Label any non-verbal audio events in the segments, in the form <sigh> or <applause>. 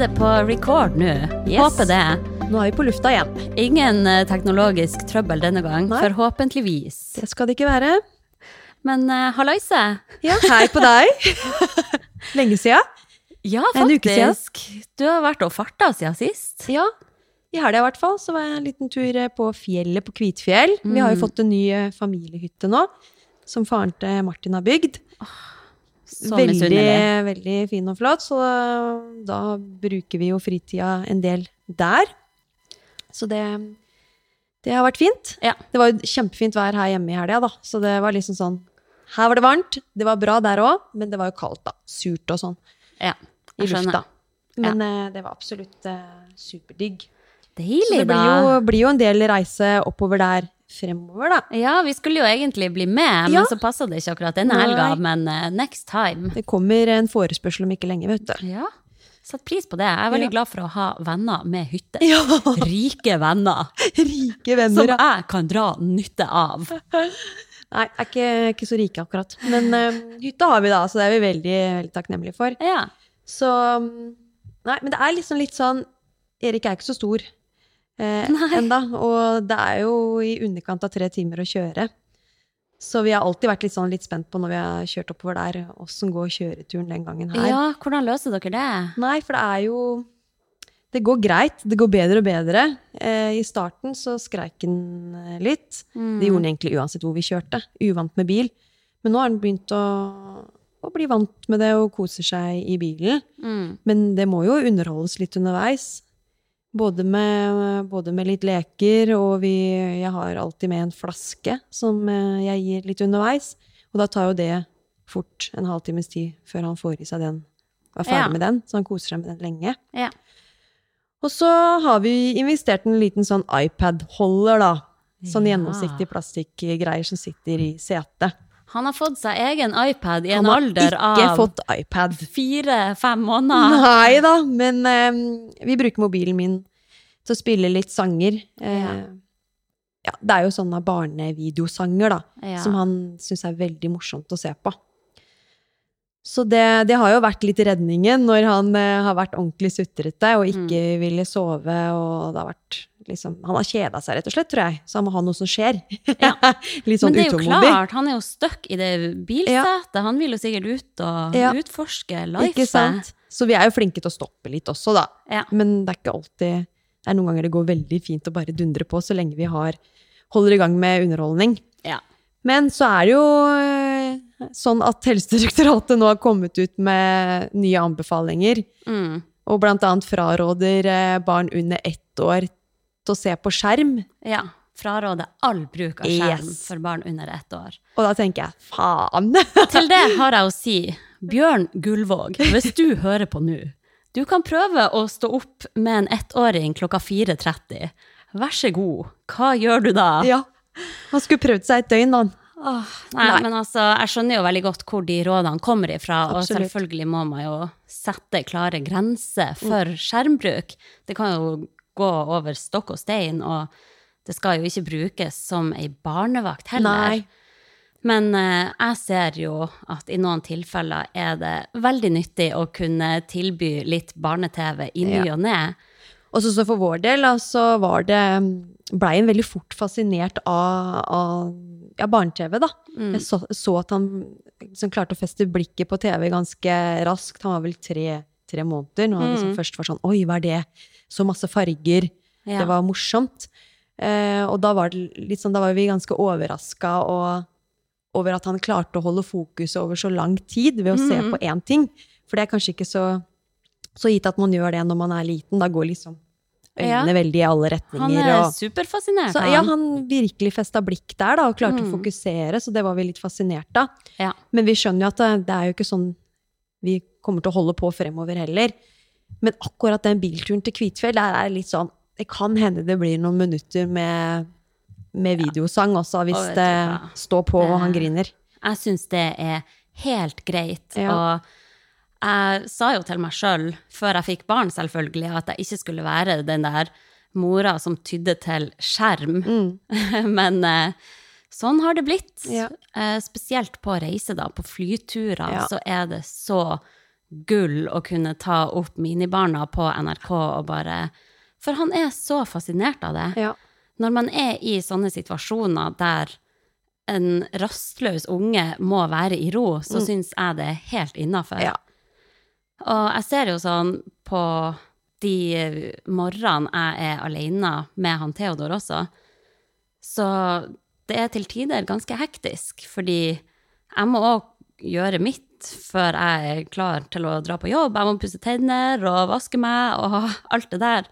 Er det på record nå? Yes. Håper det. Nå er vi på lufta igjen. Ingen eh, teknologisk trøbbel denne gang, Nei. forhåpentligvis. Det skal det ikke være. Men uh, hallaise. Ja, hei på deg. <laughs> Lenge siden. Ja, faktisk. Du har vært og farta siden sist. Ja, i helga i hvert fall, så var jeg en liten tur eh, på fjellet på Kvitfjell. Vi har jo fått en ny eh, familiehytte nå, som faren til Martin har bygd. Så veldig, veldig fin og flott, så da bruker vi jo fritida en del der. Så det, det har vært fint. Ja. Det var jo kjempefint vær her hjemme i helga, da, så det var liksom sånn Her var det varmt, det var bra der òg, men det var jo kaldt, da. Surt og sånn Ja, i lufta. Men ja. det var absolutt eh, superdigg. Så det blir jo, blir jo en del reise oppover der fremover, da. Ja, vi skulle jo egentlig bli med, Ja. men så passa det ikke akkurat denne helga. Men uh, next time. Det kommer en forespørsel om ikke lenge, vet du. Ja, Sett pris på det. Jeg er veldig Ja. glad for å ha venner med hytte. Ja. Rike venner Rike venner. som jeg kan dra nytte av. Nei, jeg er ikke, ikke så rike akkurat. Men uh, hytta har vi da, så det er vi veldig, veldig takknemlige for. Ja. Så mm, Nei, men det er liksom litt sånn Erik er ikke så stor eh, enda, og det er jo i underkant av tre timer å kjøre. Så vi har alltid vært litt, sånn, litt spent på når vi har kjørt oppover der, åssen går kjøreturen den gangen her. ja, hvordan løser dere det? Nei, for det er jo Det går greit. Det går bedre og bedre. Eh, I starten så skreik den litt. litt. Det gjorde den egentlig uansett hvor vi kjørte. Uvant med bil. Men nå har den begynt å, å bli vant med det og koser seg i bilen. Mm. Men det må jo underholdes litt underveis. Både med, både med litt leker, og vi, jeg har alltid med en flaske som eh, jeg gir litt underveis. Og da tar jo det fort en halvtimes tid før han får i seg den. Og er ferdig Ja. med den, så han koser seg med den lenge. Ja. Og så har vi investert en liten sånn iPad-holder, da. Sånn Ja. gjennomsiktig plastikkgreier som sitter i setet. Han har fått seg egen iPad i en alder av Han har ikke fått iPad. fire-fem måneder. Nei da, men eh, vi bruker mobilen min til å spille litt sanger. Eh, Ja. ja, det er jo sånne barnevideosanger, da, Ja. som han syns er veldig morsomt å se på. Så det, det har jo vært litt redningen når han eh, har vært ordentlig sutrete og ikke Mm. ville sove. og det har vært liksom, Han har kjeda seg, rett og slett, tror jeg. Så han må ha noe som skjer. Ja. <laughs> litt sånn Men det er jo utålmodig. klart, han er jo stuck i det bilsetet. Han vil jo sikkert ut og Ja. utforske Ikke life. sant? Så vi er jo flinke til å stoppe litt også, da. Ja. Men det er ikke alltid Det er noen ganger det går veldig fint å bare dundre på så lenge vi har, holder i gang med underholdning. Ja. Men så er det jo eh, sånn at Helsedirektoratet nå har kommet ut med nye anbefalinger, Mm. og annet fraråder eh, barn under ett år å se på skjerm. ja. Fraråder all bruk av skjerm Yes. for barn under ett år. Og da tenker jeg faen! <laughs> Til det har jeg å si, Bjørn Gullvåg, hvis du hører på nå, du kan prøve å stå opp med en ettåring klokka 4.30. Vær så god, hva gjør du da? ja. Han skulle prøvd seg et døgn, han. Åh, nei, Nei. men altså, jeg skjønner jo veldig godt hvor de rådene kommer ifra, og selvfølgelig må man jo sette klare grenser for skjermbruk. Det kan jo gå over stokk og stein, og det skal jo ikke brukes som ei barnevakt heller. Nei. Men eh, jeg ser jo at i noen tilfeller er det veldig nyttig å kunne tilby litt barne-TV i ny Ja. og ne. Og så, så for vår del altså så var det blei en veldig fort fascinert av, av ja, barne-TV, da. Mm. Jeg så, så at han liksom klarte å feste blikket på TV ganske raskt. Han var vel tre, tre måneder når han liksom Mm. først var sånn Oi, hva er det? Så masse farger. Ja. Det var morsomt. Eh, og da var, det litt sånn, da var vi ganske overraska over at han klarte å holde fokuset over så lang tid ved å se Mhm. på én ting. For det er kanskje ikke så, så gitt at man gjør det når man er liten. Da går liksom øynene Ja. veldig i alle retninger. Han er og, superfascinert. så, ja, han virkelig festa blikk der da, og klarte Mm. å fokusere, så det var vi litt fascinert av. Ja. Men vi skjønner jo at det, det er jo ikke sånn vi kommer til å holde på fremover heller. Men akkurat den bilturen til Kvitfjell, der er det litt sånn Det kan hende det blir noen minutter med, med videosang også, hvis Og det hva? står på og han griner. Jeg syns det er helt greit. Ja. Og jeg sa jo til meg sjøl, før jeg fikk barn selvfølgelig, at jeg ikke skulle være den der mora som tydde til skjerm. Mm. <laughs> Men eh, sånn har det blitt. Ja. Eh, spesielt på reise, da. På flyturer Ja. så er det så gull å kunne ta opp minibarna på NRK og bare For han er så fascinert av det. Ja. Når man er i sånne situasjoner der en rastløs unge må være i ro, så syns jeg det er helt innafor. Mm. Ja. Og jeg ser jo sånn på de morgenene jeg er alene med han Theodor også, så det er til tider ganske hektisk, fordi jeg må òg gjøre mitt før jeg er klar til å dra på jobb. Jeg må pusse tenner og vaske meg og <laughs> alt det der.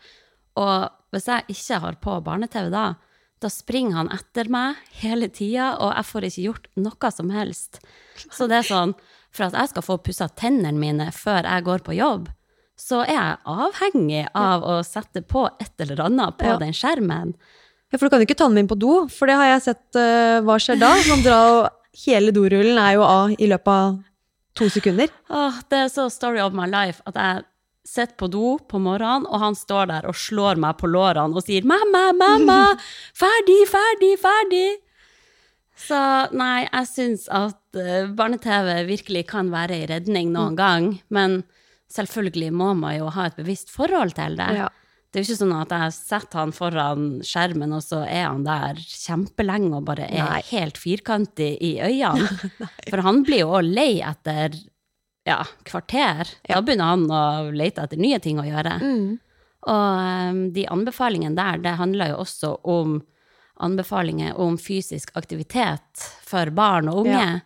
Og hvis jeg ikke har på barne-TV da, da springer han etter meg hele tida, og jeg får ikke gjort noe som helst. Så det er sånn, for at jeg skal få pussa tennene mine før jeg går på jobb, så er jeg avhengig av å sette på et eller annet på Ja. den skjermen. Ja, for du kan jo ikke ta den med inn på do, for det har jeg sett uh, hva skjer da. Man drar, hele dorullen er jo av i løpet av to sekunder. Åh, det er så story of my life at jeg sitter på do på morgenen, og han står der og slår meg på lårene og sier 'mamma, mamma, <laughs> ferdig, ferdig, ferdig'. Så nei, jeg syns at eh, barne-TV virkelig kan være ei redning noen gang, men selvfølgelig må man jo ha et bevisst forhold til det. Ja. Det er jo ikke sånn at jeg setter han foran skjermen, og så er han der kjempelenge og bare er Nei. helt firkantig i øynene. <laughs> For han blir jo også lei etter ja, kvarter. Da begynner han å lete etter nye ting å gjøre. Mm. Og um, de anbefalingene der, det handler jo også om anbefalinger om fysisk aktivitet for barn og unge.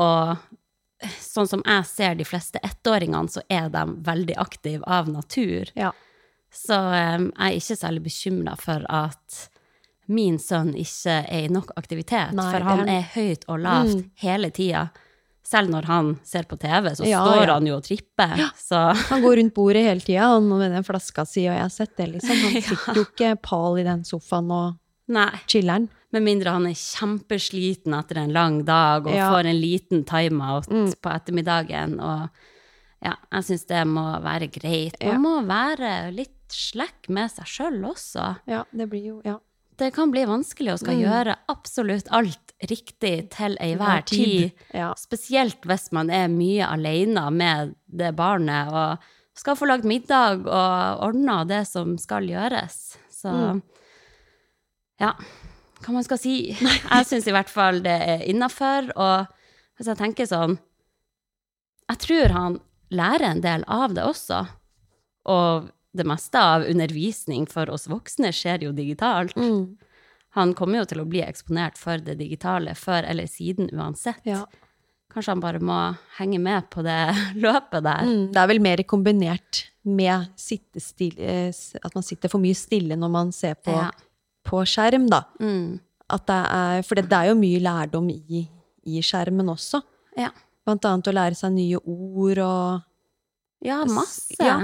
Og sånn som jeg ser de fleste ettåringene, så er de veldig aktive av natur. Ja. Så um, jeg er ikke særlig bekymra for at min sønn ikke er i nok aktivitet, Nei, for han er- er høyt og lavt Mm. hele tida. Selv når han ser på TV, så Ja, står ja. han jo og tripper. Så Han går rundt bordet hele tida med den flaska si, og jeg har sett det, liksom. Han <laughs> sitter jo ikke pal i den sofaen og nei. chiller'n. Med mindre han er kjempesliten etter en lang dag og Ja. får en liten timeout Mm. på ettermiddagen. Og ja, jeg syns det må være greit. Ja. Man må være litt slekk med seg sjøl også. Ja, det blir jo Ja. Det kan bli vanskelig å skal Mm. gjøre absolutt alt riktig til enhver tid. Ja. Spesielt hvis man er mye alene med det barnet og skal få lagd middag og ordna det som skal gjøres. Så Mm. ja, hva man skal si. <laughs> Jeg syns i hvert fall det er innafor. Og hvis jeg tenker sånn Jeg tror han lærer en del av det også. Og det meste av undervisning for oss voksne skjer jo digitalt. Mm. Han kommer jo til å bli eksponert for det digitale før eller siden uansett. ja. Kanskje han bare må henge med på det <laughs> løpet der. Mm. Det er vel mer kombinert med eh, at man sitter for mye stille når man ser på, Ja. på skjerm, da. Mm. Det er, for det, det er jo mye lærdom i, i skjermen også. Ja. Blant annet å lære seg nye ord, og ja, masse. Ja.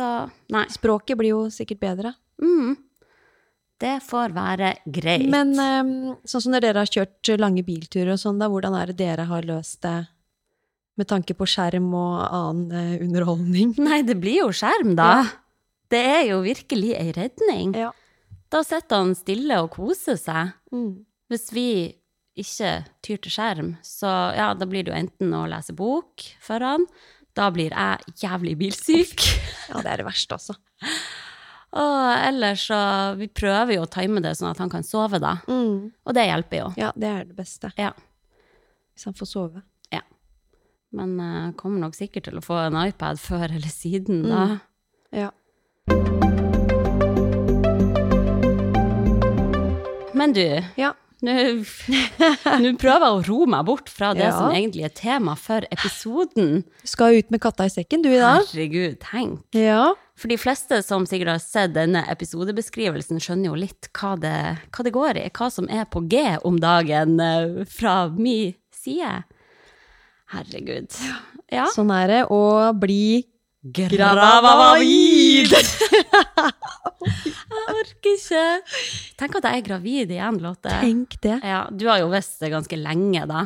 Så nei. språket blir jo sikkert bedre. Mm. Det får være greit. Men eh, sånn som når dere har kjørt lange bilturer og sånn, da, hvordan er det dere har løst det med tanke på skjerm og annen eh, underholdning? Nei, det blir jo skjerm, da. Ja. Det er jo virkelig ei redning. Ja. Da sitter han stille og koser seg. Mm. Hvis vi ikke tyr til skjerm, så ja, da blir det jo enten å lese bok for han. Da blir jeg jævlig bilsyk. ja, det er det verste, altså. <laughs> Og ellers så Vi prøver jo å time det sånn at han kan sove, da. Mm. Og det hjelper jo. Ja, det er det beste. Ja. Hvis han får sove. Ja. Men uh, kommer nok sikkert til å få en iPad før eller siden, da. Ja. Men du, Ja. Nå nå prøver jeg å ro meg bort fra det Ja. som egentlig er tema for episoden. Du skal ut med katta i sekken, du i dag. Herregud, tenk. Ja. For de fleste som sikkert har sett denne episodebeskrivelsen, skjønner jo litt hva det, hva det går i, hva som er på G om dagen eh, fra min side. Herregud. Ja. Sånn er det å bli Gravavid! <laughs> jeg orker ikke. Tenk at jeg er gravid igjen, Lotte. Tenk det. Ja, du har jo visst det ganske lenge, da.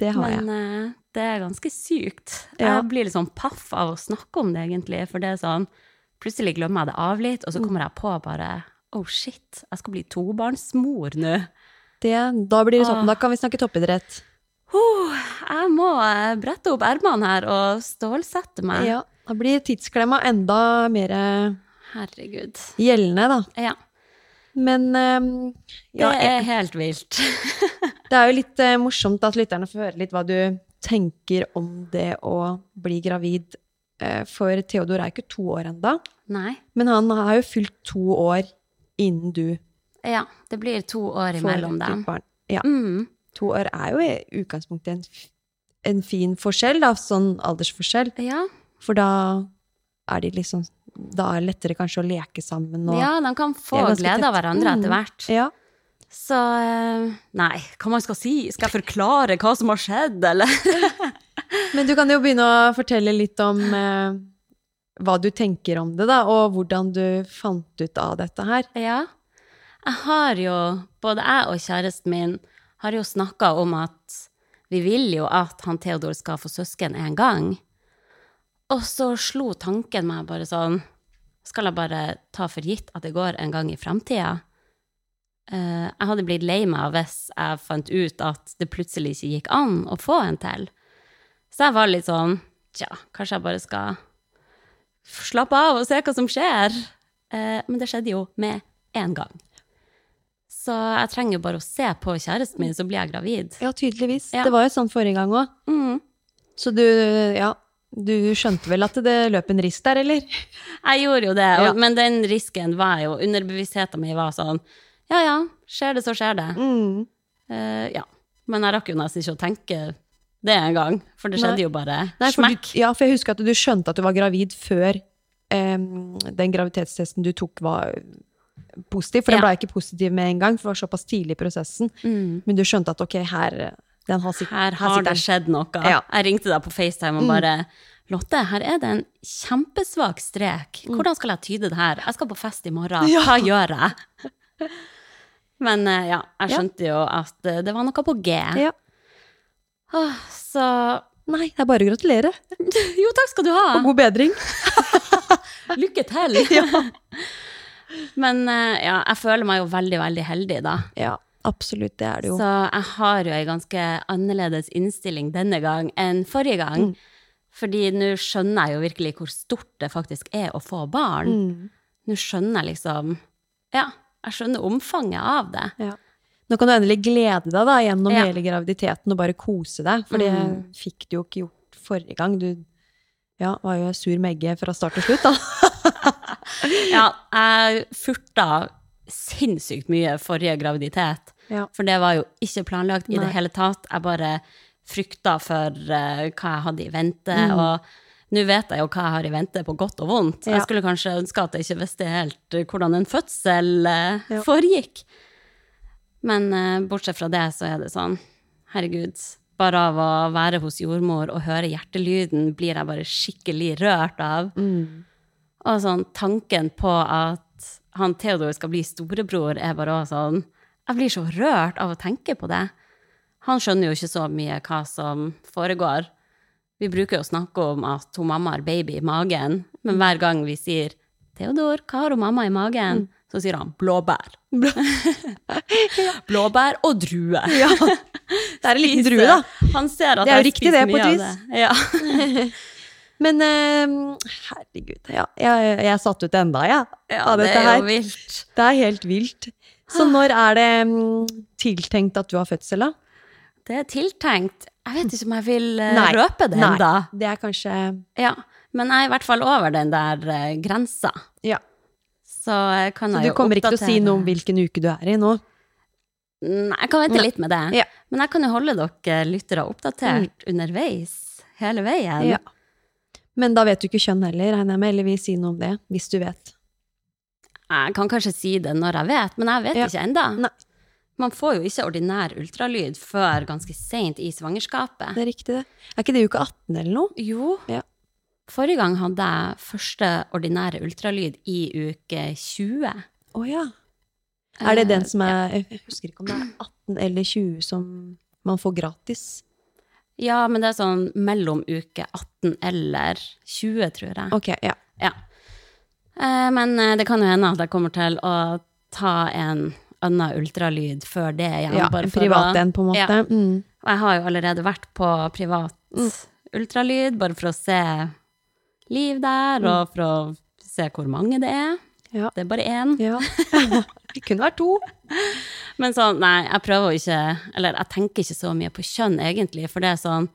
Det har Men jeg. Men det er ganske sykt. Ja. Jeg blir litt sånn paff av å snakke om det, egentlig. For det er sånn Plutselig glemmer jeg det av litt, og så kommer jeg på bare Oh shit, jeg skal bli tobarnsmor nå. Det, da blir det Åh. Da kan vi snakke toppidrett. Huh, jeg må eh, brette opp ermene her og stålsette meg. Ja. Da blir tidsklemma enda mer Herregud. gjeldende, da. Ja, Men ja, det er helt vilt. <laughs> Det er jo litt eh, morsomt at lytterne får høre litt hva du tenker om det å bli gravid. Eh, for Theodor er ikke to år enda, Nei. men han har jo fylt to år innen du Ja, det blir to år imellom dem. Ja, Mm. to år er jo i utgangspunktet en, en fin forskjell, da, sånn aldersforskjell. Ja. For da er de liksom Da er det lettere kanskje å leke sammen og ja, de kan få glede av hverandre Mm. etter hvert. Ja. Så eh, Nei, hva man skal si? Skal jeg forklare hva som har skjedd, eller? <laughs> Men du kan jo begynne å fortelle litt om eh, hva du tenker om det, da, og hvordan du fant ut av dette her. Ja. Jeg har jo, både jeg og kjæresten min, har jo snakka om at vi vil jo at han Theodor skal få søsken en gang. Og så slo tanken meg bare sånn Skal jeg bare ta for gitt at det går en gang i framtida? Eh, jeg hadde blitt lei meg hvis jeg fant ut at det plutselig ikke gikk an å få en til. Så jeg var litt sånn Tja, kanskje jeg bare skal slappe av og se hva som skjer. Eh, men det skjedde jo med en gang. Så jeg trenger jo bare å se på kjæresten min, så blir jeg gravid. Ja, tydeligvis. Ja. Det var jo sånn forrige gang òg. Mm. Så du, ja Du skjønte vel at det løp en risk der, eller? Jeg gjorde jo det, Ja. men den risken var jo Underbevisstheten min var sånn Ja ja, skjer det, så skjer det. Mm. Uh, ja. Men jeg rakk jo nesten ikke å tenke det engang, for det skjedde Nei. jo bare Nei, smekk. du, ja, for jeg husker at du skjønte at du var gravid før um, den graviditetstesten du tok, var positiv. For den Ja. ble ikke positiv med en gang, for det var såpass tidlig i prosessen. Mm. Men du skjønte at ok, her, den har sitt, Her har det skjedd noe. Ja. Jeg ringte deg på FaceTime og bare Lotte, her er det en kjempesvak strek. Hvordan skal jeg tyde det her? Jeg skal på fest i morgen. Ja. Hva gjør jeg? <laughs> Men eh, ja, jeg Ja. skjønte jo at eh, det var noe på G. Ja. Åh, så Nei, det er bare å gratulere. <laughs> Jo, takk skal du ha. Og god bedring. <laughs> Lykke til. Men eh, ja, jeg føler meg jo veldig, veldig heldig, da. Ja, absolutt. Det er det jo. Så jeg har jo ei ganske annerledes innstilling denne gang enn forrige gang. Mm. Fordi nå skjønner jeg jo virkelig hvor stort det faktisk er å få barn. Mm. Nå skjønner jeg liksom Ja, jeg skjønner omfanget av det. Ja. Nå kan du endelig glede deg da, gjennom Ja. hele graviditeten og bare kose deg, for det Mm. fikk du jo ikke gjort forrige gang. Du ja, var jo sur megge fra start til slutt, da. <laughs> Ja, jeg furta sinnssykt mye forrige graviditet. Ja. For det var jo ikke planlagt i Nei. det hele tatt. Jeg bare frykta for uh, hva jeg hadde i vente. Mm. Og nå vet jeg jo hva jeg har i vente, på godt og vondt. Ja. Jeg skulle kanskje ønske at jeg ikke visste helt eh, hvordan en fødsel uh, Ja. foregikk. Men uh, bortsett fra det, så er det sånn, herregud, bare av å være hos jordmor og høre hjertelyden, blir jeg bare skikkelig rørt av. Mm. Og sånn tanken på at han Theodor skal bli storebror, er bare sånn Jeg blir så rørt av å tenke på det. Han skjønner jo ikke så mye hva som foregår. Vi bruker jo å snakke om at hun mamma har baby i magen, men hver gang vi sier 'Theodor, hva har hun mamma i magen?' så sier han 'blåbær'. <laughs> Blåbær og drue. Ja. <laughs> Det er en liten drue, da. Han ser at Det er jo riktig det, på et vis. Ja. <laughs> Men uh, herregud, ja. jeg, jeg er satt ut enda, jeg. ja, av det er her. jo vilt. Det er helt vilt. Så når er det um, tiltenkt at du har fødsel, da? Det er tiltenkt. Jeg vet ikke om jeg vil uh, Nei. røpe det ennå. Det er kanskje Ja. Men jeg er i hvert fall over den der uh, grensa. Ja. Så kan Så du kommer ikke til å si noe om hvilken uke du er i nå? Nei, jeg kan vente Nei. litt med det. Ja. Men jeg kan jo holde dere lyttere oppdatert underveis hele veien. Ja. Men da vet du ikke kjønn heller, regner jeg med, eller vil si noe om det, hvis du vet. Jeg kan kanskje si det når jeg vet, men jeg vet Ja. ikke enda. Man får jo ikke ordinær ultralyd før ganske seint i svangerskapet. Det er riktig, det. Er ikke det uke 18 eller noe? Jo. Ja. Forrige gang hadde jeg første ordinære ultralyd i uke 20. Å ja. Er det den Eh, som er Jeg husker ikke om det er 18 eller 20 som man får gratis. Ja, men det er sånn mellom uke 18 eller 20, tror jeg. Ok, ja. Ja. Eh, Men eh, det kan jo hende at jeg kommer til å ta en annen ultralyd før det igjen. ja en privat en, på en måte. Ja. Mm. Og jeg har jo allerede vært på privat ultralyd, bare for å se liv der, og for å se hvor mange det er. Ja. Det er bare én. ja. <laughs> det kunne vært to. Men sånn, nei, jeg prøver å ikke Eller jeg tenker ikke så mye på kjønn, egentlig, for det er sånn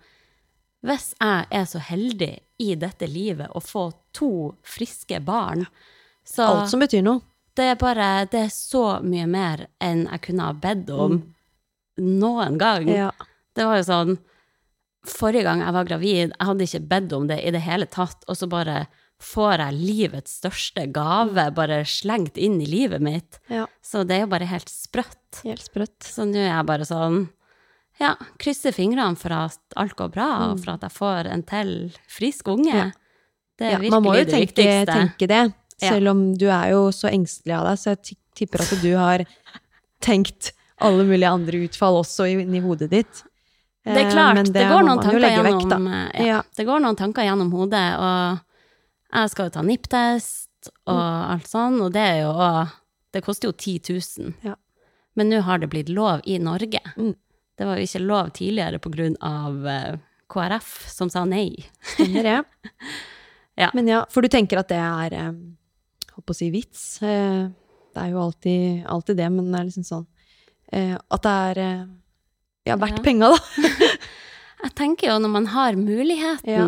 Hvis jeg er så heldig i dette livet å få to friske barn, så Alt som betyr noe. det er bare Det er så mye mer enn jeg kunne ha bedt om noen gang. Ja. Det var jo sånn Forrige gang jeg var gravid, jeg hadde ikke bedt om det i det hele tatt, og så bare får jeg livets største gave bare slengt inn i livet mitt. ja. Så det er jo bare helt sprøtt. Helt sprøtt. Så nå er jeg bare sånn Ja, krysser fingrene for at alt går bra, og for at jeg får en til frisk unge. Mm. Ja. Det er Ja, virkelig man må jo tenke, viktigste. tenke det, selv om du er jo så engstelig av deg, så jeg tipper at du har tenkt alle mulige andre utfall også inni hodet ditt. Det er Eh, klart, men det, går vekk, eh, ja, Ja. Det går noen tanker gjennom hodet, og jeg skal jo ta NIP-test og Mm. alt sånn, og det er jo òg Det koster jo 10 000. Ja. Men nå har det blitt lov i Norge. Mm. Det var jo ikke lov tidligere på grunn av eh, KrF, som sa nei. Stemmer det. <laughs> Ja. Men ja, for du tenker at det er eh, Holdt på å si vits. Eh, Det er jo alltid, alltid det, men det er liksom sånn At det er ja, verdt Ja. penga, da. <laughs> Jeg tenker jo når man har muligheten Ja.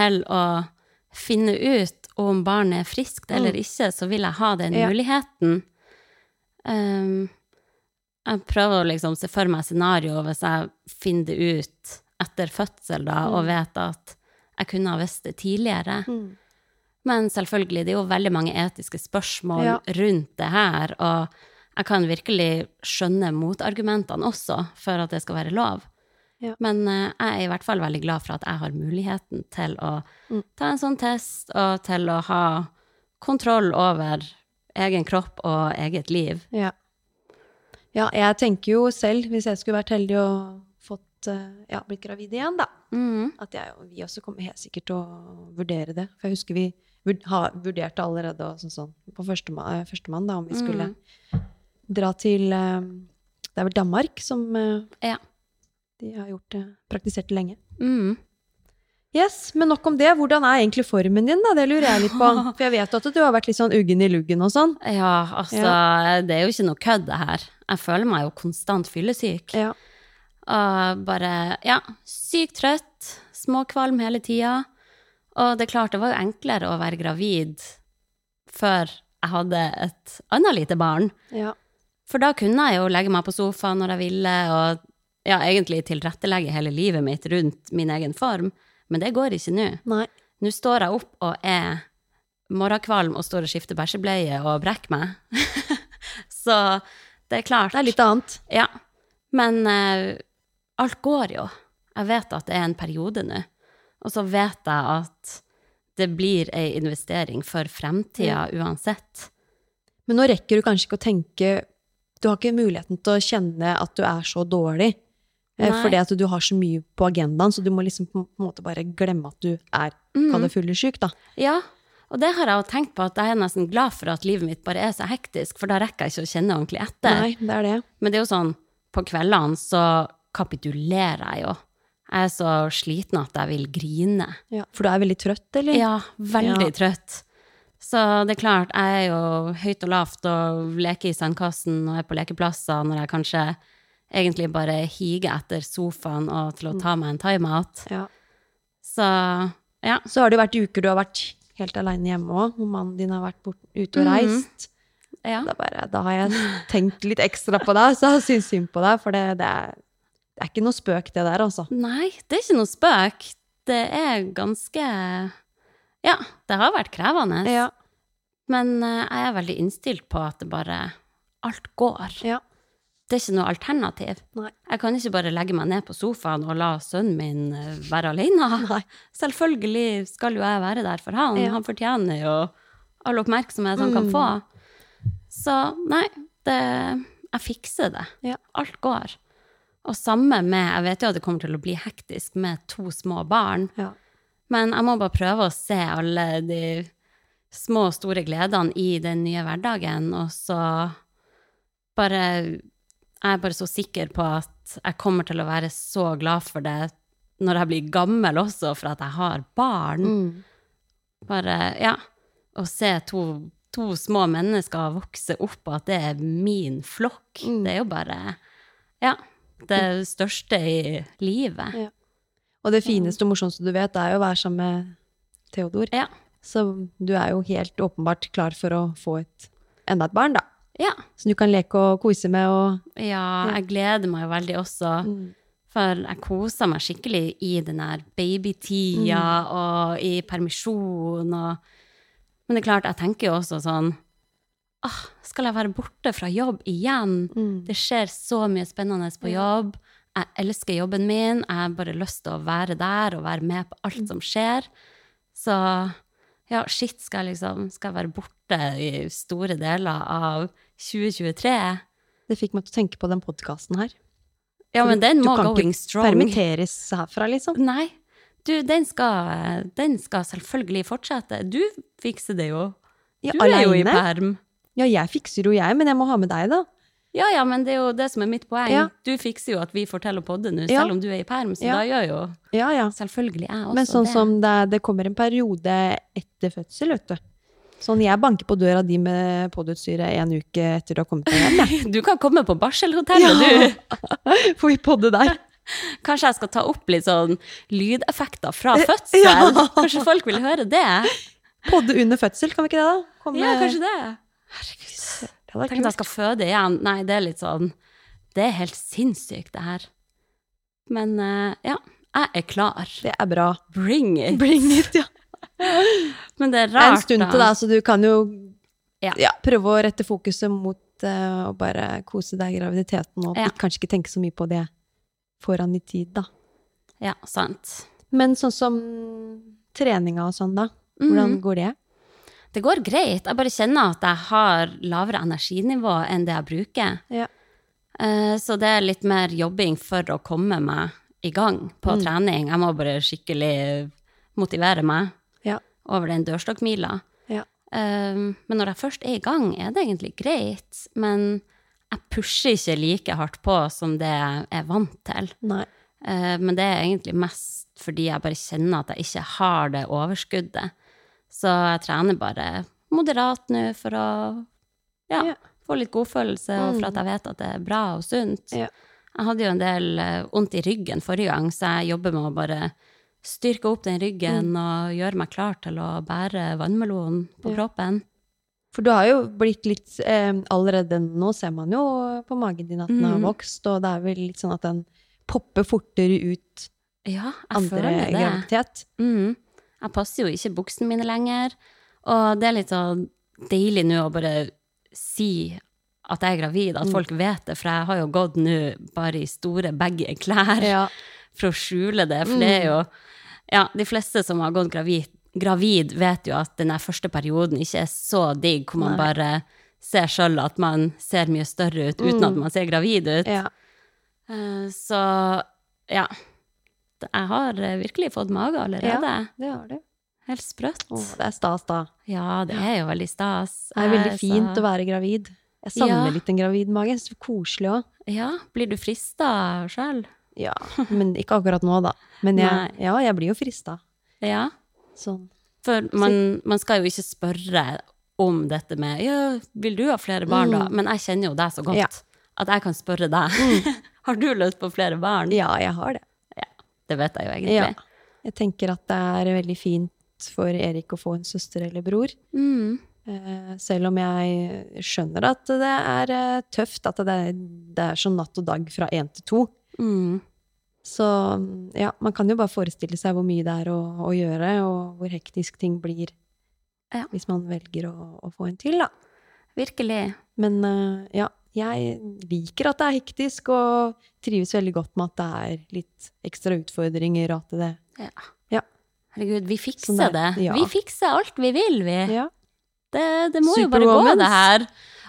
Til å finne ut om barnet er friskt eller ikke, så vil jeg ha den Ja. muligheten. Um, jeg prøver å liksom se for meg scenario hvis jeg finner det ut etter fødsel da, og vet at jeg kunne ha visst det tidligere. Men selvfølgelig, det er jo veldig mange etiske spørsmål Ja. rundt det her, og jeg kan virkelig skjønne motargumentene også for at det skal være lov. Ja. Men eh, jeg er i hvert fall veldig glad for at jeg har muligheten til å Mm. ta en sånn test, og til å ha kontroll over egen kropp og eget liv. Ja. ja, jeg tenker jo selv, hvis jeg skulle vært heldig og fått, eh, ja, blitt gravid igjen, da, Mm. at jeg, og vi også kommer helt sikkert til å vurdere det. For jeg husker vi vurderte allerede og sånn, sånn, på førstemann, førstemann da, om vi skulle dra til eh, Det er vel Danmark som eh, Ja. De har gjort det, praktisert det lenge. Mm. Yes, Men nok om det. Hvordan er egentlig formen din? da? Det lurer jeg litt på. <laughs> For jeg vet at du har vært litt sånn uggen i luggen og sånn. Ja, altså, det er jo ikke noe kødd, det her. Jeg føler meg jo konstant fyllesyk. Ja. Og bare, ja, sykt trøtt, småkvalm hele tida. Og det er klart, det var jo enklere å være gravid før jeg hadde et annet lite barn. ja. For da kunne jeg jo legge meg på sofaen når jeg ville, og ja, egentlig tilrettelegge hele livet mitt rundt min egen form. Men det går ikke nå. Nå står jeg opp og er morgenkvalm og står og skifter bæsjebleie og brekker meg. <laughs> så det er klart. Det er litt annet. Ja. Men uh, alt går jo. Jeg vet at det er en periode nå. Og så vet jeg at det blir ei investering for fremtida uansett. Men nå rekker du kanskje ikke å tenke Du har ikke muligheten til å kjenne at du er så dårlig. Eh, Nei. Fordi at du har så mye på agendaen, så du må liksom på en måte bare glemme at du er Mm. kall det fyllesyk, da. Ja, og det har jeg jo tenkt på, at jeg er nesten glad for at livet mitt bare er så hektisk, for da rekker jeg ikke å kjenne ordentlig etter. Nei, det er det. Men det er jo sånn, på kveldene så kapitulerer jeg jo. Jeg er så sliten at jeg vil grine. Ja. For du er veldig trøtt, eller? Ja, veldig Ja. trøtt. Så det er klart, jeg er jo høyt og lavt og leker i sandkassen og er på lekeplasser når jeg kanskje egentlig bare higer etter sofaen og til å ta meg en timeout. Ja. Så ja. Så har det jo vært uker du har vært helt aleine hjemme òg, hvor mannen din har vært ute og Mhm. reist. ja. Da, bare, da har jeg tenkt litt ekstra på deg, så jeg syns synd på deg, for det, det, er, det er ikke noe spøk, det der, altså. Nei, det er ikke noe spøk. Det er ganske Ja, det har vært krevende. Ja. Men eh, jeg er veldig innstilt på at det bare Alt går. Ja. Det er ikke noe alternativ. Nei. Jeg kan ikke bare legge meg ned på sofaen og la sønnen min eh, være alene. Nei. Selvfølgelig skal jo jeg være der for han. Ja. Han fortjener jo all oppmerksomhet han kan Mm. få. Så nei, det, jeg fikser det. Ja. Alt går. Og samme med Jeg vet jo at det kommer til å bli hektisk med to små barn, Ja. men jeg må bare prøve å se alle de små og store gledene i den nye hverdagen, og så bare Jeg er bare så sikker på at jeg kommer til å være så glad for det når jeg blir gammel også, for at jeg har barn. Mm. Bare, ja. Å se to, to små mennesker vokse opp, og at det er min flokk, Mm. det er jo bare Ja. Det største i livet. Ja. Og det fineste og morsomste du vet, er jo å være sammen med Theodor. Ja. Så du er jo helt åpenbart klar for å få et, enda et barn, da. Ja. Som du kan leke og kose med og Ja, jeg gleder meg jo veldig også. For jeg koser meg skikkelig i den der babytida og i permisjon og Men det er klart, jeg tenker jo også sånn ah, Skal jeg være borte fra jobb igjen? Det skjer så mye spennende på jobb. Jeg elsker jobben min. Jeg har bare lyst til å være der og være med på alt som skjer. Så ja, shit, skal jeg liksom Skal jeg være borte i store deler av 2023? Det fikk meg til å tenke på den podkasten her. Ja, men den må going strong. du kan ikke permitteres herfra, liksom. Nei. Du, den skal, den skal selvfølgelig fortsette. Du fikser det jo. Ja, Du er jo i perm. Ja, jeg fikser jo jeg, men jeg må ha med deg, da. Ja, ja, men det er jo det som er mitt poeng. Ja. Du fikser jo at vi får til å podde nå, Ja. selv om du er i perm, så Ja. da gjør jo Ja, ja. selvfølgelig jeg også det. Men sånn det. som det, det kommer en periode etter fødsel, vet du. Sånn, jeg banker på døra di med podutstyret en uke etter du har kommet deg hjem. <laughs> Du kan komme på barselhotellet, du. Får vi podde der? <laughs> Kanskje jeg skal ta opp litt sånn lydeffekter fra Eh, fødsel? ja. Kanskje folk vil høre det? Podde under fødsel, kan vi ikke det, da? Komme- Ja, kanskje det. Det hadde vært Tenk at jeg skal føde igjen. Nei, det er litt sånn Det er helt sinnssykt, det her. Men eh, ja, jeg er klar. Det er bra. Bring it. Bring it, ja. Men det er rart, da. en stund til da, så du kan jo Ja. ja, prøve å rette fokuset mot uh, å bare kose deg i graviditeten, og Ja. kanskje ikke tenke så mye på det foran i tid, da. Ja, sant. Men sånn som treninga og sånn, da. Hvordan går det? Det går greit. Jeg bare kjenner at jeg har lavere energinivå enn det jeg bruker. Ja. Eh, Så det er litt mer jobbing for å komme meg i gang på Mm. trening. Jeg må bare skikkelig motivere meg. Over den dørstokkmila. Ja. Um, Men når jeg først er i gang, er det egentlig greit. Men jeg pusher ikke like hardt på som det jeg er vant til. Eh, Men det er egentlig mest fordi jeg bare kjenner at jeg ikke har det overskuddet. Så jeg trener bare moderat nå for å ja, Ja. få litt godfølelse, og for at jeg vet at det er bra og sunt. Ja. Jeg hadde jo en del eh, vondt i ryggen forrige gang, så jeg jobber med å bare styrke opp den ryggen og gjøre meg klar til å bære vannmelonen på Ja. kroppen. For du har jo blitt litt eh, Allerede nå ser man jo på magen din at den har Mm. vokst, og det er vel litt sånn at den popper fortere ut Ja, jeg andre føler det. graviditet. Mm. Jeg passer jo ikke buksene mine lenger. Og det er litt så deilig nå å bare si at jeg er gravid, Mm. at folk vet det, for jeg har jo gått nå bare i store baggy klær Ja. For å skjule det, for det er jo Ja, de fleste som har gått gravid, gravid vet jo at den første perioden ikke er så digg, hvor man Nei. bare ser sjøl at man ser mye større ut uten at man ser gravid ut. ja. Eh, Så ja. Jeg har eh, virkelig fått mage allerede. Ja, Det har du. Helt sprøtt. Å, det er stas, da. Ja, det er jo veldig stas. Det er veldig fint så- å være gravid. Jeg savner Ja. litt en gravid mage. Så koselig òg. Ja, blir du frista sjøl? Ja, <laughs> men ikke akkurat nå, da. Men jeg, ja, jeg blir jo frista. Ja. Sånn. For man, man skal jo ikke spørre om dette med ja, 'Vil du ha flere barn', da? Men jeg kjenner jo deg så godt Mm. Ja. at jeg kan spørre deg. <laughs> har du lyst på flere barn? Ja, jeg har det. Ja, Det vet jeg jo egentlig. Ja. Jeg tenker at det er veldig fint for Erik å få en søster eller bror. Mm. Eh, selv om jeg skjønner at det er eh, tøft, at det er, det er som natt og dag fra én til to. Mm. Så ja, man kan jo bare forestille seg hvor mye det er å, å gjøre, og hvor hektisk ting blir Ja. hvis man velger å, å få en til, da. Virkelig. Men eh, ja, jeg liker at det er hektisk, og trives veldig godt med at det er litt ekstra utfordringer, og at det Ja. Ja. Herregud, vi fikser Sånn det. ja. Vi fikser alt vi vil, vi. Ja. Det, det må jo bare gå, det her.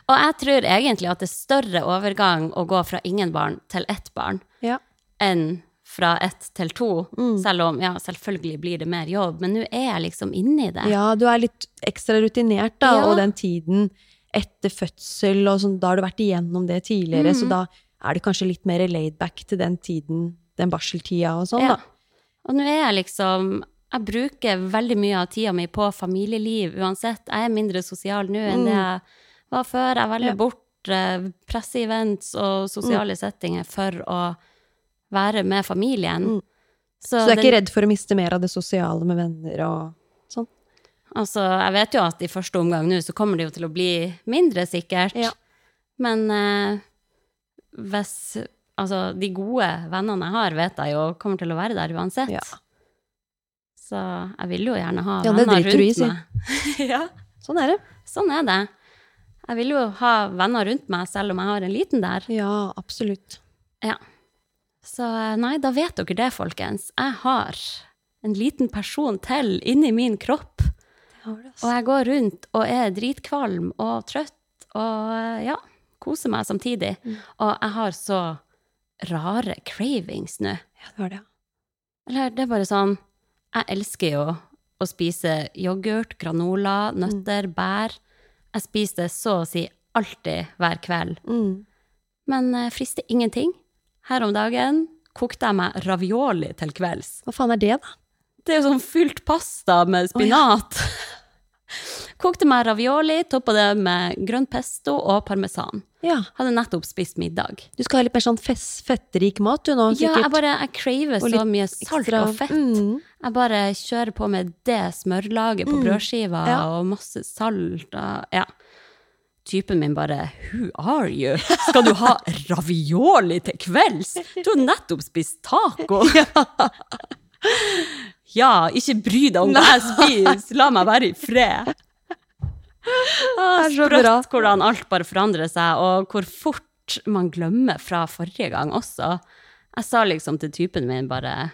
Og jeg tror egentlig at det er større overgang å gå fra ingen barn til ett barn ja. enn fra ett til to. Mm. Selv om, ja, selvfølgelig blir det mer jobb, men nå er jeg liksom inne i det. Ja, du er litt ekstra rutinert, da, Ja. og den tiden etter fødsel og sånn, da har du vært igjennom det tidligere, mm. så da er det kanskje litt mer laid back til den tiden, den barseltida og sånn, Ja. da. Og nå er jeg liksom Jeg bruker veldig mye av tida mi på familieliv uansett. Jeg er mindre sosial nå enn det jeg var før. Jeg velger Mm. Ja. bort presseevents og sosiale settinger for å være med familien. Mm. Så du er den- ikke redd for å miste mer av det sosiale med venner og sånn? Altså, jeg vet jo at i første omgang nå så kommer det jo til å bli mindre sikkert. Ja. Men eh, hvis Altså, de gode vennene jeg har, vet jeg jo kommer til å være der uansett. Ja. Så jeg vil jo gjerne ha Ja, venner i, rundt meg. <laughs> ja, Sånn er det. sånn er det. Jeg vil jo ha venner rundt meg, selv om jeg har en liten der. Ja, absolutt. Ja. Så eh, nei, da vet dere det, folkens. Jeg har en liten person til inni min kropp. Og jeg går rundt og er dritkvalm og trøtt og eh, ja, koser meg samtidig. Og jeg har så rare cravings nå. Ja, det var det. Eller det er bare sånn Jeg elsker jo å spise yoghurt, granola, nøtter, bær. Jeg spiser det så å si alltid hver kveld. Mm. Men eh, frister ingenting. Her om dagen kokte jeg meg ravioli til kvelds. Hva faen er det, da? Det er jo sånn fylt pasta med spinat. Kokte meg ravioli, toppa det med grønn pesto og parmesan. Ja, Hadde nettopp spist middag. du skal ha litt mer sånn fettrik mat, du nå, sikkert? Ja, jeg bare jeg craver så mye salt ekstra- og fett. Mm. Jeg bare kjører på med det smørlaget på Mm. brødskiva Ja. og masse salt og ja. Typen min bare 'Who are you? Skal du ha ravioli til kvelds? Du har nettopp spist taco!' <laughs> Ja, ikke bry deg om hva jeg spiser, la meg være i fred. Sprøtt hvordan alt bare forandrer seg, og hvor fort man glemmer fra forrige gang også. Jeg sa liksom til typen min bare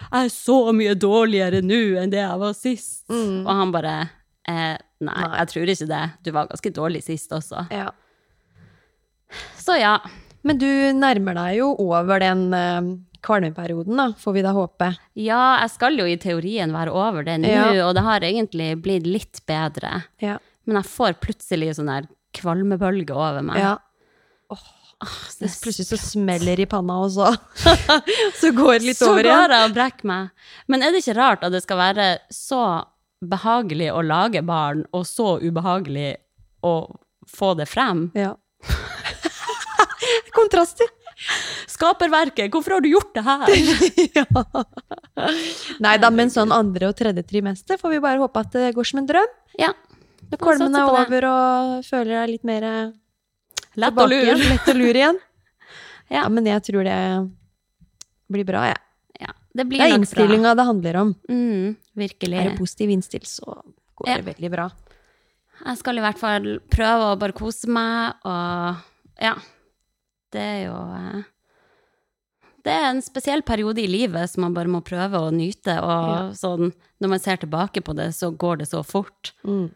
'Jeg er så mye dårligere nå enn det jeg var sist'. Og han bare eh, nei, Nei. jeg tror ikke det. Du var ganske dårlig sist også. Ja. Så ja. Men du nærmer deg jo over den eh, kvalmeperioden, da, får vi da håpe. Ja, jeg skal jo i teorien være over det nå, Ja. og det har egentlig blitt litt bedre. Ja. Men jeg får plutselig sånn der kvalmebølge over meg. ja. det Så plutselig så smeller det i panna, og så, <laughs> <laughs> så går det litt så over går igjen. jeg og brekker meg. Men er det ikke rart at det skal være så behagelig å lage barn, og så ubehagelig å få det frem? Ja. <laughs> Kontraster. Skaperverket, hvorfor har du gjort det her? <laughs> Nei da, men sånn andre og tredje trimester får vi bare håpe at det går som en drøm. Ja. Når kolmen er over og føler deg litt mer eh, Lett å lure. igjen. Lett å lure igjen. <laughs> Ja. Ja, men jeg tror det blir bra, jeg. Ja, det blir Det er innstillinga det handler om. Mm, virkelig. Er det positiv innstilt, så går Ja. det veldig bra. Jeg skal i hvert fall prøve å bare kose meg, og ja. Det er jo eh, Det er en spesiell periode i livet som man bare må prøve å nyte, og sånn Når man ser tilbake på det, så går det så fort. Mm.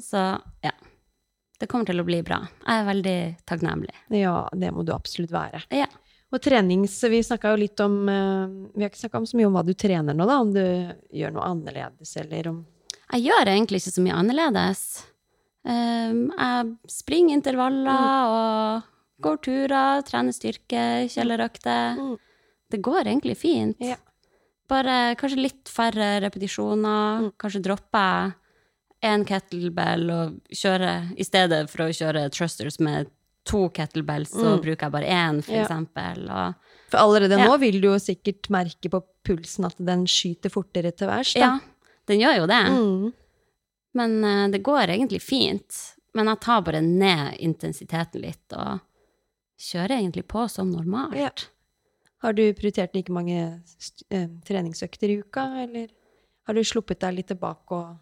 Så ja. Det kommer til å bli bra. Jeg er veldig takknemlig. Ja, det må du absolutt være. Ja. Og trenings Vi snakka jo litt om eh, Vi har ikke snakka så mye om hva du trener nå, da. Om du gjør noe annerledes, eller om Jeg gjør egentlig ikke så mye annerledes. Um, jeg springer intervaller og går turer, trener styrke, kjellerøkter. Mm. Det går egentlig fint. Ja. Bare kanskje litt færre repetisjoner. Mm. Kanskje dropper jeg én kettlebell og kjører I stedet for å kjøre trusters med to kettlebells, så Mm. bruker jeg bare én, for Ja. eksempel. Og For allerede Ja. nå vil du jo sikkert merke på pulsen at den skyter fortere til værs. da. ja, den gjør jo det. Mm. Men uh, det går egentlig fint. Men jeg tar bare ned intensiteten litt og kjører egentlig på som normalt. Ja. Har du prioritert like mange eh, treningsøkter i uka, eller har du sluppet deg litt tilbake og,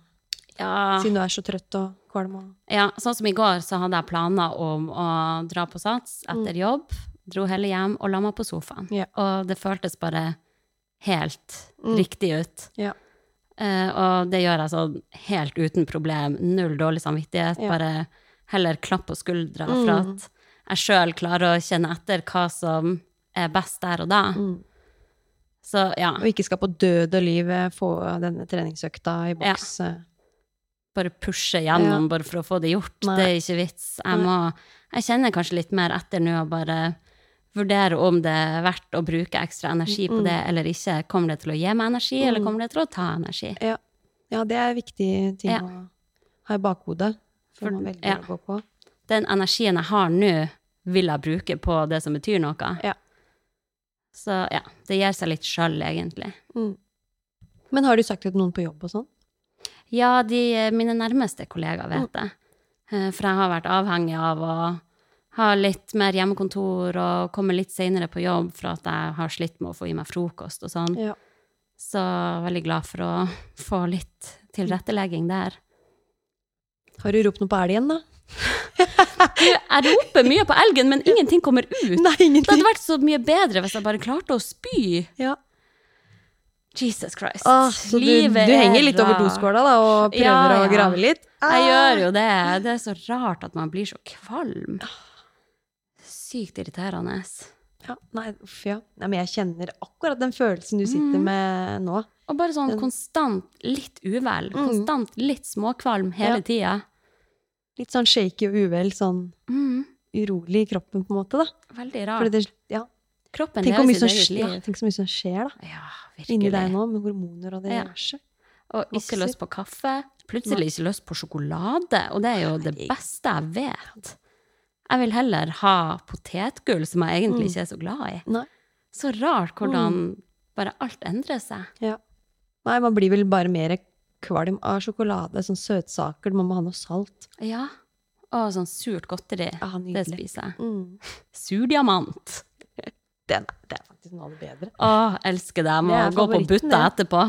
Ja, siden du er så trøtt og kvalm? Og... ja, sånn som i går, så hadde jeg planer om å dra på Sats etter jobb. Dro heller hjem og la meg på sofaen. Ja. Og det føltes bare helt Mm. riktig ut. Ja. Uh, og det gjør jeg sånn helt uten problem. Null dårlig samvittighet. Ja. Bare heller klapp på skuldra for Mm. at jeg sjøl klarer å kjenne etter hva som er best der og da. Mm. Så ja, Og ikke skal på død og liv få denne treningsøkta i Ja. boks. eh. Bare pushe gjennom bare for å få det gjort. Nei. Det er ikke vits. Jeg må Jeg kjenner kanskje litt mer etter nå og bare vurdere om det er verdt å bruke ekstra energi på Mm. det eller ikke. Kommer det til å gi meg energi, eller Mm. kommer det til å ta energi? Ja. ja, det er viktig ting Ja. å ha i bakhodet For- før man velger ja. å gå på. Den energien jeg har nå, vil jeg bruke på det som betyr noe. Ja. Så ja, det gir seg litt sjøl, egentlig. Mm. Men har du sagt det til noen på jobb og sånn? Ja, de, mine nærmeste kollegaer vet Mm. det. Eh, For jeg har vært avhengig av å ha litt mer hjemmekontor og komme litt seinere på jobb for at jeg har slitt med å få i meg frokost og sånn. Ja. Så veldig glad for å få litt tilrettelegging der. Har du ropt noe på elgen, da? <laughs> Jeg roper mye på elgen, men ingenting kommer ut. Nei, ingenting. Det hadde vært så mye bedre hvis jeg bare klarte å spy. Ja. Jesus Christ. Ah, så du, du henger er litt over doskåla da, og prøver Ja, ja. å grave litt? Jeg gjør jo det. Det er så rart at man blir så kvalm. Sykt irriterende. Ja, nei, uff, ja. Nei, men jeg kjenner akkurat den følelsen du sitter Mm. med nå. Og bare sånn Den- konstant litt uvel. Mm. Konstant litt småkvalm hele Ja. tida. Litt sånn shaky og uvel, sånn Mm. urolig i kroppen, på en måte, da. Veldig rart. det, ja. Kroppen Tenk, mye som, ja, tenk så mye som skjer, da. Ja, Inni deg nå, med hormoner og det Ja. diverse. Og ikke lyst på kaffe. Plutselig ikke lyst på sjokolade. Og det er jo det beste jeg vet. Jeg vil heller ha potetgull, som jeg egentlig Mm. ikke er så glad i. Nei. Så rart hvordan bare alt endrer seg. Ja. Nei, man blir vel bare mer kvalm av sjokolade, sånn søtsaker. Man må ha noe salt. Ja. Og sånn surt godteri. Ah, det spiser jeg. Mm. <laughs> Surdiamant. Det, er- det er faktisk noe av det bedre. Å, elsker det. Jeg må gå på butta etterpå.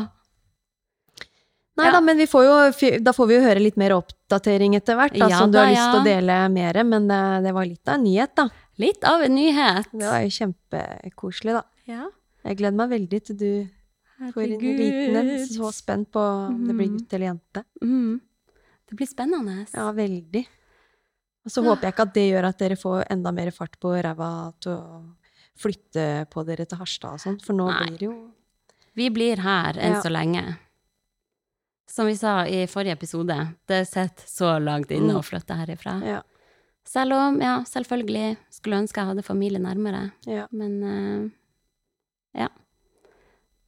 Nei Ja. da, men vi får jo, da får vi jo høre litt mer oppdatering etter hvert, da, Ja som du da, har lyst til å dele mer. Men det, det var litt av en nyhet, da. Litt av en nyhet. Det var jo kjempekoselig, da. Ja. Jeg gleder meg veldig til du får inn en liten en. Så spent på om det blir gutt eller jente. Mm. Det blir spennende. Ja, veldig. Og så håper jeg ikke at det gjør at dere får enda mer fart på ræva til å flytte på dere til Harstad og sånn, for nå Nei. blir det jo Vi blir her enn Ja. så lenge. Som vi sa i forrige episode, det sitter så langt inne Mm. å flytte herifra. Ja. Selv om, ja, selvfølgelig, skulle ønske jeg hadde familie nærmere. ja. Men uh, ja.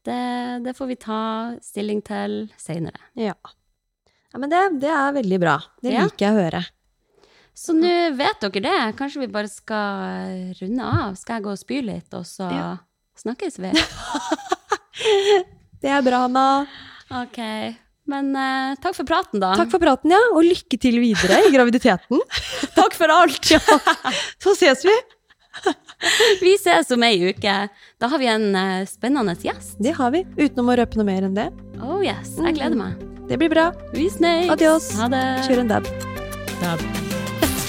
Det, det får vi ta stilling til seinere. ja. ja men det, det er veldig bra. Det liker jeg å høre. Så nå vet dere det. Kanskje vi bare skal runde av. Skal jeg gå og spy litt, og så Ja. snakkes vi? <laughs> Det er bra, Anna. Ok. Men uh, takk for praten, da. Takk for praten, ja. Og lykke til videre i graviditeten. <laughs> takk for alt! <laughs> ja. Så ses vi. Vi ses om ei uke. Da har vi en uh, spennende gjest. Det har vi. Utenom å røpe noe mer enn det. Oh yes, jeg gleder meg. Det blir bra. Vi snakkes! Adios. Ha det. Kjør en dab.